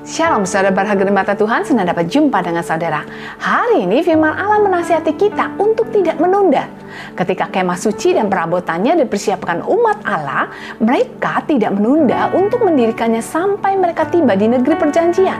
Shalom saudara berharga di mata Tuhan, senang dapat jumpa dengan saudara. Hari ini firman Allah menasihati kita untuk tidak menunda. Ketika kemah suci dan perabotannya dipersiapkan umat Allah, mereka tidak menunda untuk mendirikannya sampai mereka tiba di negeri perjanjian.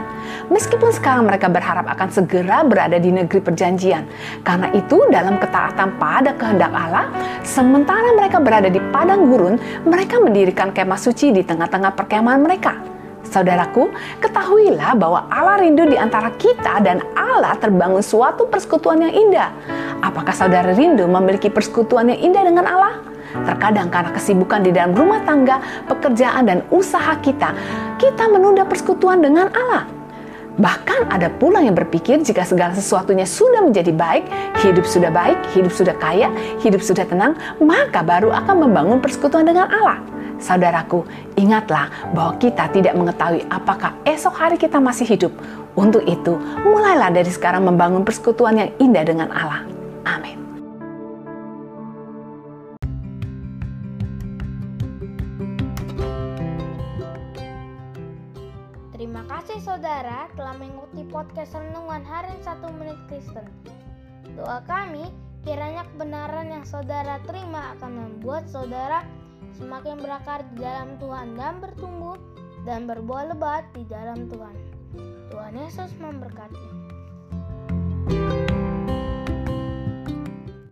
Meskipun sekarang mereka berharap akan segera berada di negeri perjanjian. Karena itu dalam ketaatan pada kehendak Allah, sementara mereka berada di padang gurun, mereka mendirikan kemah suci di tengah-tengah perkemahan mereka. Saudaraku, ketahuilah bahwa Allah rindu di antara kita dan Allah terbangun suatu persekutuan yang indah. Apakah saudara rindu memiliki persekutuan yang indah dengan Allah? Terkadang karena kesibukan di dalam rumah tangga, pekerjaan, dan usaha kita, kita menunda persekutuan dengan Allah. Bahkan ada pula yang berpikir jika segala sesuatunya sudah menjadi baik, hidup sudah baik, hidup sudah kaya, hidup sudah tenang, maka baru akan membangun persekutuan dengan Allah. Saudaraku, ingatlah bahwa kita tidak mengetahui apakah esok hari kita masih hidup. Untuk itu, mulailah dari sekarang membangun persekutuan yang indah dengan Allah. Amin. Terima kasih saudara telah mengikuti podcast Renungan Harian 1 Menit Kristen. Doa kami, kiranya kebenaran yang saudara terima akan membuat saudara semakin berakar di dalam Tuhan dan bertumbuh dan berbuah lebat di dalam Tuhan. Tuhan Yesus memberkati.